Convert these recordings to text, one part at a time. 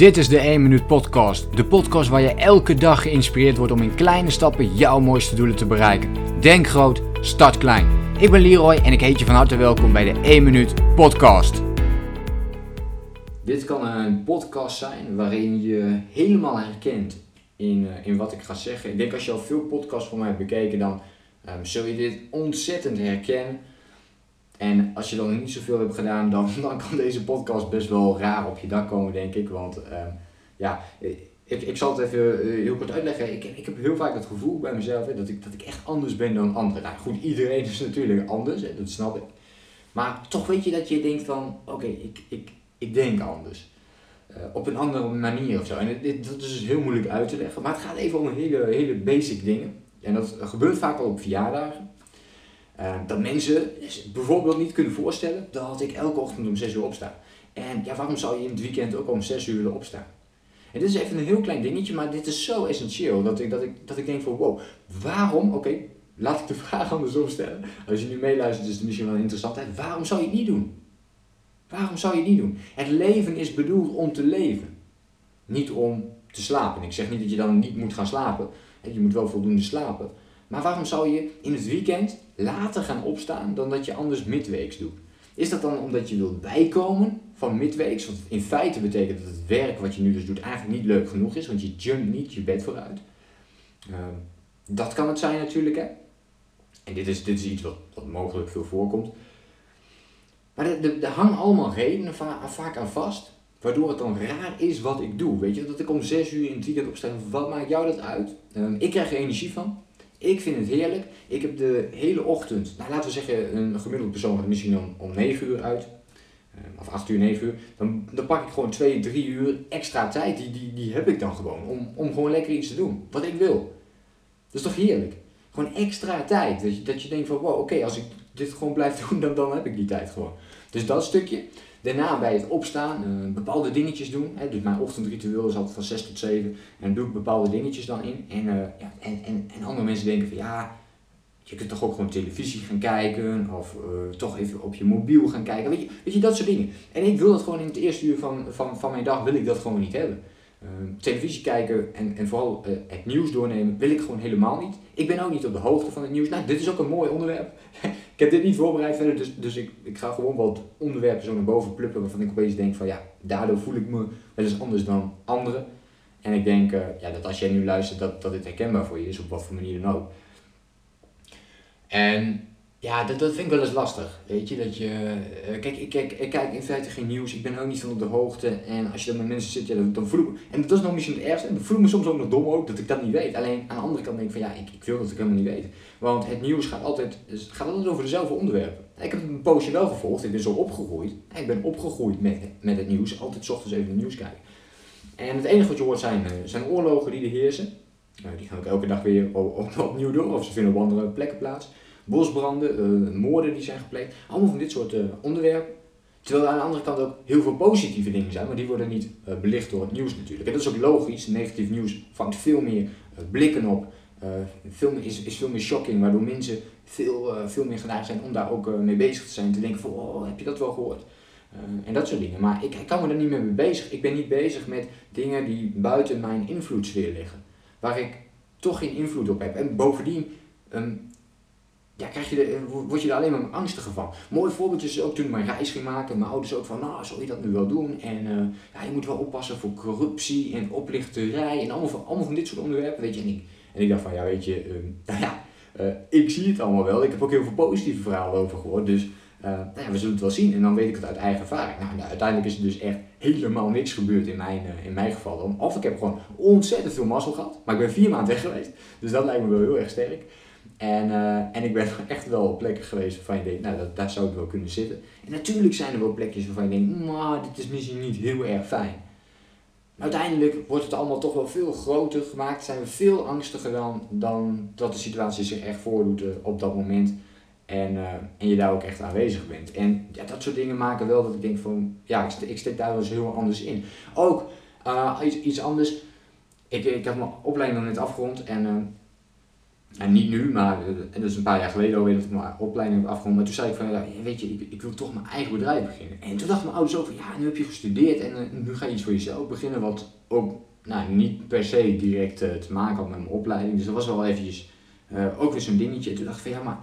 Dit is de 1 Minuut Podcast. De podcast waar je elke dag geïnspireerd wordt om in kleine stappen jouw mooiste doelen te bereiken. Denk groot, start klein. Ik ben Leroy en ik heet je van harte welkom bij de 1 Minuut Podcast. Dit kan een podcast zijn waarin je helemaal herkent in, uh, in wat ik ga zeggen. Ik denk als je al veel podcasts van mij hebt bekeken, dan um, zul je dit ontzettend herkennen. En als je dan niet zoveel hebt gedaan, dan, dan kan deze podcast best wel raar op je dak komen, denk ik. Want uh, ja, ik, ik zal het even uh, heel kort uitleggen. Ik, ik heb heel vaak het gevoel bij mezelf hè, dat, ik, dat ik echt anders ben dan anderen. Nou goed, iedereen is natuurlijk anders, hè, dat snap ik. Maar toch weet je dat je denkt van, oké, ik, ik, ik denk anders. Uh, op een andere manier of zo. En dit, dat is dus heel moeilijk uit te leggen. Maar het gaat even om hele, hele basic dingen. En dat gebeurt vaak al op verjaardagen. Uh, dat mensen bijvoorbeeld niet kunnen voorstellen dat ik elke ochtend om 6 uur opsta. En ja, waarom zou je in het weekend ook om 6 uur willen opstaan? En dit is even een heel klein dingetje, maar dit is zo essentieel dat ik, dat ik, dat ik denk van wow, waarom, oké, laat ik de vraag andersom stellen. Als je nu meeluistert is het misschien wel interessant. Waarom zou je het niet doen? Waarom zou je het niet doen? Het leven is bedoeld om te leven. Niet om te slapen. Ik zeg niet dat je dan niet moet gaan slapen. Je moet wel voldoende slapen. Maar waarom zou je in het weekend later gaan opstaan dan dat je anders midweeks doet? Is dat dan omdat je wilt bijkomen van midweeks? Want in feite betekent dat het werk wat je nu dus doet eigenlijk niet leuk genoeg is, want je jumpt niet je bed vooruit. Uh, dat kan het zijn natuurlijk, hè. En dit is, dit is iets wat, wat mogelijk veel voorkomt. Maar er hangen allemaal redenen va vaak aan vast, waardoor het dan raar is wat ik doe. Weet je, dat ik om 6 uur in het weekend opsta, wat maakt jou dat uit? Um, ik krijg er energie van. Ik vind het heerlijk. Ik heb de hele ochtend, nou laten we zeggen, een gemiddelde persoon gaat misschien om, om 9 uur uit. Of 8 uur, 9 uur. Dan, dan pak ik gewoon 2, 3 uur extra tijd. Die, die, die heb ik dan gewoon. Om, om gewoon lekker iets te doen. Wat ik wil. Dat is toch heerlijk? Gewoon extra tijd. Dat je, dat je denkt van wow, oké, als ik dit gewoon blijf doen, dan, dan heb ik die tijd gewoon. Dus dat stukje. Daarna bij het opstaan uh, bepaalde dingetjes doen. Hè. Dus mijn ochtendritueel is altijd van 6 tot 7. En dan doe ik bepaalde dingetjes dan in. En, uh, ja, en, en, en andere mensen denken van ja, je kunt toch ook gewoon televisie gaan kijken. Of uh, toch even op je mobiel gaan kijken. Weet je, weet je, dat soort dingen. En ik wil dat gewoon in het eerste uur van, van, van mijn dag, wil ik dat gewoon niet hebben. televisie kijken en, en vooral het nieuws doornemen wil ik gewoon helemaal niet. Ik ben ook niet op de hoogte van het nieuws. Nou, dit is ook een mooi onderwerp. Ik heb dit niet voorbereid verder, dus, dus ik, ik ga gewoon wat onderwerpen zo naar boven plukken waarvan ik opeens denk van ja, daardoor voel ik me wel eens anders dan anderen. En ik denk uh, ja, dat als jij nu luistert, dat, dat dit herkenbaar voor je is, op wat voor manier dan ook. En ja, dat, dat vind ik wel eens lastig. Weet je, dat je. Uh, kijk, ik, kijk, ik kijk in feite geen nieuws, ik ben ook niet van op de hoogte. En als je dan met mensen zit, dan, dan voel ik. En dat is nog misschien het ergste. En dan voel ik me soms ook nog dom ook dat ik dat niet weet. Alleen aan de andere kant denk ik van ja, ik, ik wil dat ik helemaal niet weet. Want het nieuws gaat altijd, gaat altijd over dezelfde onderwerpen. Ik heb een poosje wel gevolgd, ik ben zo opgegroeid. Ik ben opgegroeid met, met het nieuws, altijd s ochtends even het nieuws kijken. En het enige wat je hoort zijn, zijn oorlogen die er heersen. Nou, die gaan ook elke dag weer op, opnieuw door, of ze vinden op andere plekken plaats bosbranden, uh, moorden die zijn gepleegd. Allemaal van dit soort uh, onderwerpen. Terwijl er aan de andere kant ook heel veel positieve dingen zijn, maar die worden niet uh, belicht door het nieuws natuurlijk. En dat is ook logisch. Negatief nieuws vangt veel meer blikken op. veel is, is veel meer shocking, waardoor mensen veel, veel meer geneigd zijn om daar ook mee bezig te zijn. Te denken van, oh, heb je dat wel gehoord? en dat soort dingen. Maar ik, ik kan me er niet meer mee bezig. Ik ben niet bezig met dingen die buiten mijn invloedssfeer liggen. Waar ik toch geen invloed op heb. En bovendien, um, ja, krijg je er, word je er alleen maar angstiger van. Mooi voorbeeldje is ook toen ik mijn reis ging maken. Mijn ouders ook van, nou, zou je dat nu wel doen? En uh, ja, je moet wel oppassen voor corruptie en oplichterij en allemaal van, allemaal van dit soort onderwerpen, weet je. En ik, en ik dacht van, ja, weet je, uh, nou ja, uh, ik zie het allemaal wel. Ik heb ook heel veel positieve verhalen over gehoord. Dus nou ja, we zullen het wel zien. En dan weet ik het uit eigen ervaring. Nou, nou uiteindelijk is er dus echt helemaal niks gebeurd in mijn, in mijn geval. Of ik heb gewoon ontzettend veel mazzel gehad. Maar ik ben vier maanden weg geweest. Dus dat lijkt me wel heel erg sterk. En, uh, en ik ben echt wel op plekken geweest waarvan je denkt, nou, dat, daar zou ik wel kunnen zitten. En natuurlijk zijn er wel plekjes waarvan je denkt, nou, dit is misschien niet heel erg fijn. Maar uiteindelijk wordt het allemaal toch wel veel groter gemaakt. Zijn we veel angstiger dan, dan dat de situatie zich echt voordoet uh, op dat moment. En, uh, en je daar ook echt aanwezig bent. En ja, dat soort dingen maken wel dat ik denk van, ja, ik, ik steek daar wel eens heel anders in. Ook iets, iets anders. Ik, ik heb mijn opleiding nog net afgerond en en niet nu, maar en dat is een paar jaar geleden alweer dat ik mijn opleiding heb afgerond. Maar toen zei ik van, ja, weet je, ik, ik, wil toch mijn eigen bedrijf beginnen. En toen dachten mijn ouders van, ja, nu heb je gestudeerd en nu ga je iets voor jezelf beginnen. Wat ook nou, niet per se direct te maken had met mijn opleiding. Dus dat was wel eventjes ook weer zo'n dingetje. En toen dacht ik van, ja, maar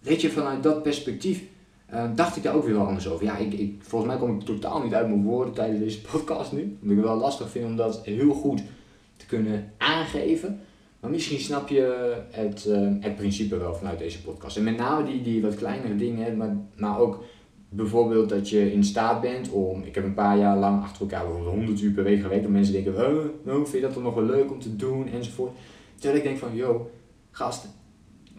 weet je, vanuit dat perspectief dacht ik daar ook weer wel anders over. Ja, ik, ik, volgens mij kom ik totaal niet uit mijn woorden tijdens deze podcast nu. Omdat ik het wel lastig vind om dat heel goed te kunnen aangeven. Maar misschien snap je het, uh, het principe wel vanuit deze podcast. En met name die, die wat kleinere dingen, maar, maar ook bijvoorbeeld dat je in staat bent om, ik heb een paar jaar lang achter elkaar bijvoorbeeld 100 uur per week gewerkt, dat mensen denken, oh, vind je dat dan nog wel leuk om te doen, enzovoort. Terwijl ik denk van, yo, gast,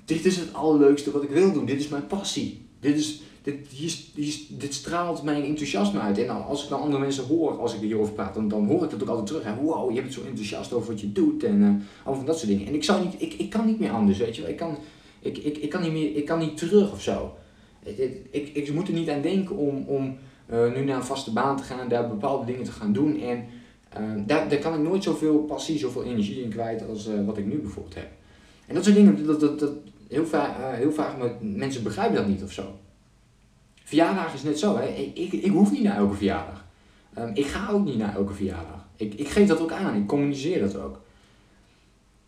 dit is het allerleukste wat ik wil doen, dit is mijn passie. Dit is, dit, hier, dit straalt mijn enthousiasme uit. En als ik dan andere mensen hoor, als ik hierover praat, dan, dan hoor ik dat ook altijd terug. Hè. Wow, je bent zo enthousiast over wat je doet en uh, allemaal van dat soort dingen. En ik, zou niet, ik, ik kan niet meer anders, weet je Ik kan, ik, ik, kan, niet, meer, ik kan niet terug of zo. Ik, ik, ik moet er niet aan denken om, om uh, nu naar een vaste baan te gaan daar bepaalde dingen te gaan doen. En uh, daar, daar kan ik nooit zoveel passie, zoveel energie in kwijt als wat ik nu bijvoorbeeld heb. En dat soort dingen, dat, dat, dat, heel, vaak, heel vaak mensen begrijpen dat niet of zo. Verjaardag is net zo, hè. Ik, ik, ik hoef niet naar elke verjaardag. Um, ik ga ook niet naar elke verjaardag. Ik, ik geef dat ook aan, ik communiceer dat ook.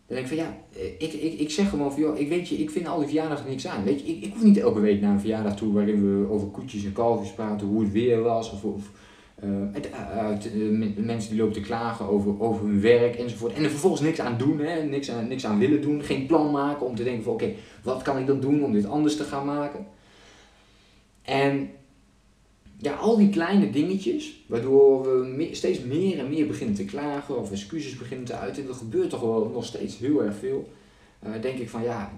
Dan denk ik van ja, ik, ik, ik zeg gewoon van joh, ik weet je, ik vind al die verjaardagen niks aan. Weet je, ik, ik hoef niet elke week naar een verjaardag toe waarin we over koetjes en kalfjes praten, hoe het weer was. Of, of uh, mensen die lopen te klagen over, over hun werk enzovoort. En er vervolgens niks aan doen, hè? Niks, aan, niks aan willen doen. Geen plan maken om te denken van oké, wat kan ik dan doen om dit anders te gaan maken. En ja, al die kleine dingetjes, waardoor we steeds meer en meer beginnen te klagen of excuses beginnen te uiten, dat gebeurt toch wel nog steeds heel erg veel. Uh, denk ik van ja,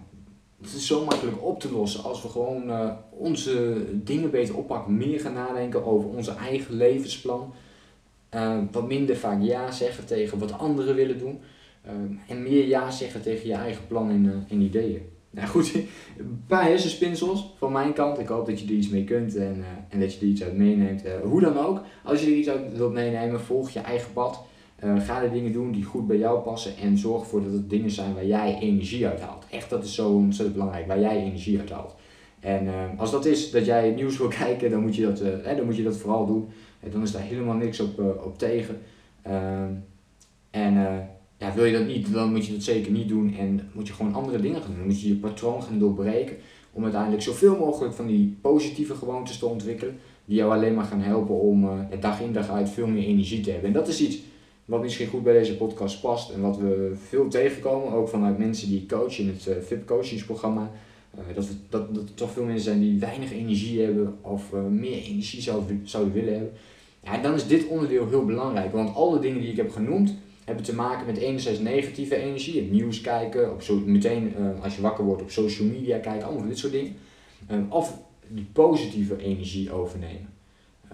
het is zo makkelijk op te lossen als we gewoon uh, onze dingen beter oppakken, meer gaan nadenken over onze eigen levensplan. Uh, wat minder vaak ja zeggen tegen wat anderen willen doen. en meer ja zeggen tegen je eigen plan en, en ideeën. Nou goed, een paar hersenspinsels van mijn kant. Ik hoop dat je er iets mee kunt en, uh, en dat je er iets uit meeneemt. Uh, hoe dan ook, als je er iets uit wilt meenemen, volg je eigen pad. Uh, ga de dingen doen die goed bij jou passen en zorg ervoor dat het dingen zijn waar jij energie uit haalt. Echt, dat is zo ontzettend belangrijk, waar jij energie uit haalt. En als dat is dat jij het nieuws wil kijken, dan moet je dat, dan moet je dat vooral doen. dan is daar helemaal niks op, op tegen. Ehm, en ja, wil je dat niet, dan moet je dat zeker niet doen en moet je gewoon andere dingen gaan doen. Moet je je patroon gaan doorbreken om uiteindelijk zoveel mogelijk van die positieve gewoontes te ontwikkelen die jou alleen maar gaan helpen om uh, dag in dag uit veel meer energie te hebben. En dat is iets wat misschien goed bij deze podcast past en wat we veel tegenkomen, ook vanuit mensen die coachen in het uh, VIP coachingsprogramma. Uh, dat, dat, er toch veel mensen zijn die weinig energie hebben of meer energie zouden, zouden willen hebben. Ja, dan is dit onderdeel heel belangrijk, want alle dingen die ik heb genoemd, hebben te maken met enerzijds negatieve energie, het nieuws kijken, op zo, meteen uh, als je wakker wordt op social media kijken, allemaal dit soort dingen. Um, of die positieve energie overnemen.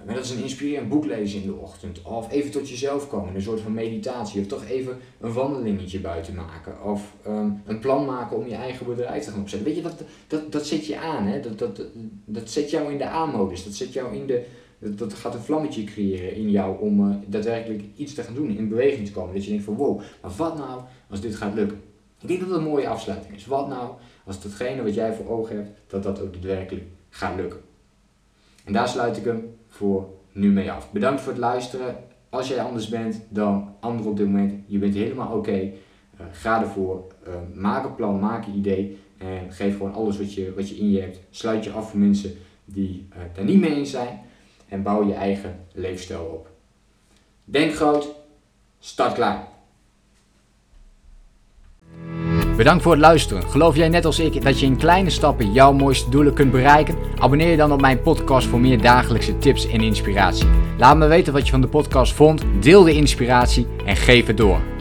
Maar dat is een inspirerend boek lezen in de ochtend. Of even tot jezelf komen, een soort van meditatie. Of toch even een wandelingetje buiten maken. Of um, een plan maken om je eigen bedrijf te gaan opzetten. Weet je, dat, dat, dat zet je aan. Hè? Dat, dat, dat zet jou in de A-modus. Dat zet jou in de dat, gaat een vlammetje creëren in jou om uh, daadwerkelijk iets te gaan doen, in beweging te komen. Dat je denkt van wow, maar wat nou als dit gaat lukken? Ik denk dat dat een mooie afsluiting is. Wat nou als datgene wat jij voor ogen hebt, dat dat ook daadwerkelijk gaat lukken? En daar sluit ik hem voor nu mee af. Bedankt voor het luisteren. Als jij anders bent dan anderen op dit moment, je bent helemaal oké. Uh, ga ervoor. Uh, maak een plan, maak een idee. En geef gewoon alles wat je, wat je in je hebt. Sluit je af voor mensen die uh, daar niet mee eens zijn en bouw je eigen leefstijl op. Denk groot, start klein. Bedankt voor het luisteren. Geloof jij net als ik dat je in kleine stappen jouw mooiste doelen kunt bereiken? Abonneer je dan op mijn podcast voor meer dagelijkse tips en inspiratie. Laat me weten wat je van de podcast vond, deel de inspiratie en geef het door.